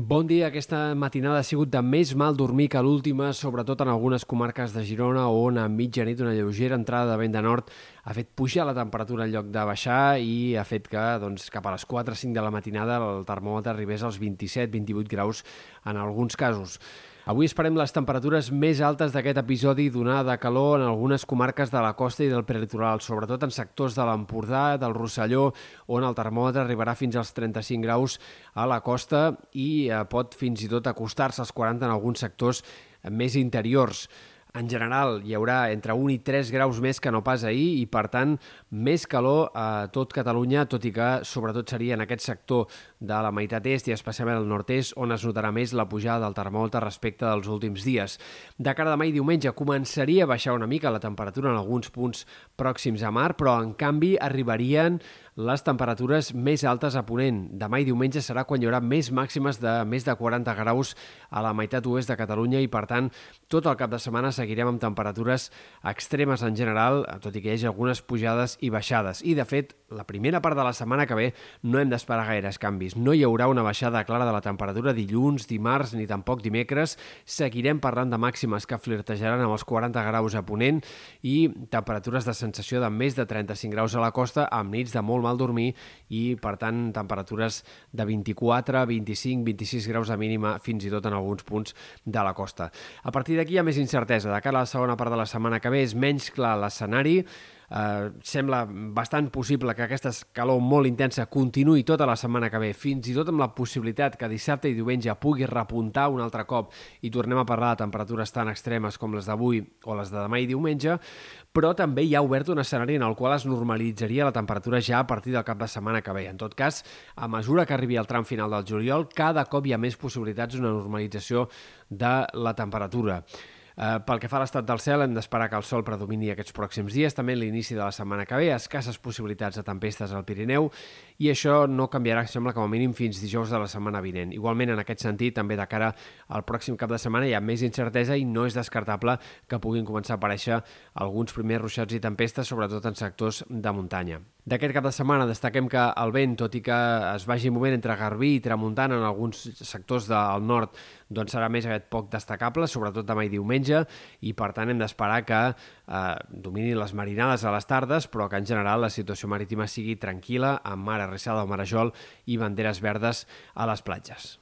Bon dia. Aquesta matinada ha sigut de més mal dormir que l'última, sobretot en algunes comarques de Girona, on a mitjanit una lleugera entrada de vent de nord ha fet pujar la temperatura en lloc de baixar i ha fet que doncs, cap a les 4-5 de la matinada el termòmetre arribés als 27-28 graus en alguns casos. Avui esperem les temperatures més altes d'aquest episodi d'onada de calor en algunes comarques de la costa i del prelitoral, sobretot en sectors de l'Empordà, del Rosselló, on el termòmetre arribarà fins als 35 graus a la costa i eh, pot fins i tot acostar-se als 40 en alguns sectors més interiors. En general, hi haurà entre 1 i 3 graus més que no pas ahir i, per tant, més calor a tot Catalunya, tot i que sobretot seria en aquest sector de la meitat est i especialment al nord-est on es notarà més la pujada del termòmetre respecte dels últims dies. De cara a demà i diumenge començaria a baixar una mica la temperatura en alguns punts pròxims a mar, però en canvi arribarien les temperatures més altes a Ponent. Demà i diumenge serà quan hi haurà més màximes de més de 40 graus a la meitat oest de Catalunya i, per tant, tot el cap de setmana seguirem amb temperatures extremes en general, tot i que hi hagi algunes pujades i baixades. I, de fet, la primera part de la setmana que ve no hem d'esperar gaires canvis. No hi haurà una baixada clara de la temperatura dilluns, dimarts ni tampoc dimecres. Seguirem parlant de màximes que flirtejaran amb els 40 graus a Ponent i temperatures de sensació de més de 35 graus a la costa amb nits de molt mal dormir i, per tant, temperatures de 24, 25, 26 graus de mínima fins i tot en alguns punts de la costa. A partir d'aquí hi ha més incertesa. De cara a la segona part de la setmana que ve és menys clar l'escenari, eh, sembla bastant possible que aquesta calor molt intensa continuï tota la setmana que ve, fins i tot amb la possibilitat que dissabte i diumenge pugui repuntar un altre cop i tornem a parlar de temperatures tan extremes com les d'avui o les de demà i diumenge, però també hi ha obert un escenari en el qual es normalitzaria la temperatura ja a partir del cap de setmana que ve. En tot cas, a mesura que arribi el tram final del juliol, cada cop hi ha més possibilitats d'una normalització de la temperatura. Eh, pel que fa a l'estat del cel, hem d'esperar que el sol predomini aquests pròxims dies, també l'inici de la setmana que ve, escasses possibilitats de tempestes al Pirineu, i això no canviarà, sembla, com a mínim fins dijous de la setmana vinent. Igualment, en aquest sentit, també de cara al pròxim cap de setmana hi ha més incertesa i no és descartable que puguin començar a aparèixer alguns primers ruixats i tempestes, sobretot en sectors de muntanya. D'aquest cap de setmana destaquem que el vent, tot i que es vagi movent entre Garbí i Tramuntana en alguns sectors del nord, doncs serà més aviat poc destacable, sobretot demà i diumenge, i per tant hem d'esperar que eh, dominin les marinades a les tardes, però que en general la situació marítima sigui tranquil·la, amb mar arrissada o marejol i banderes verdes a les platges.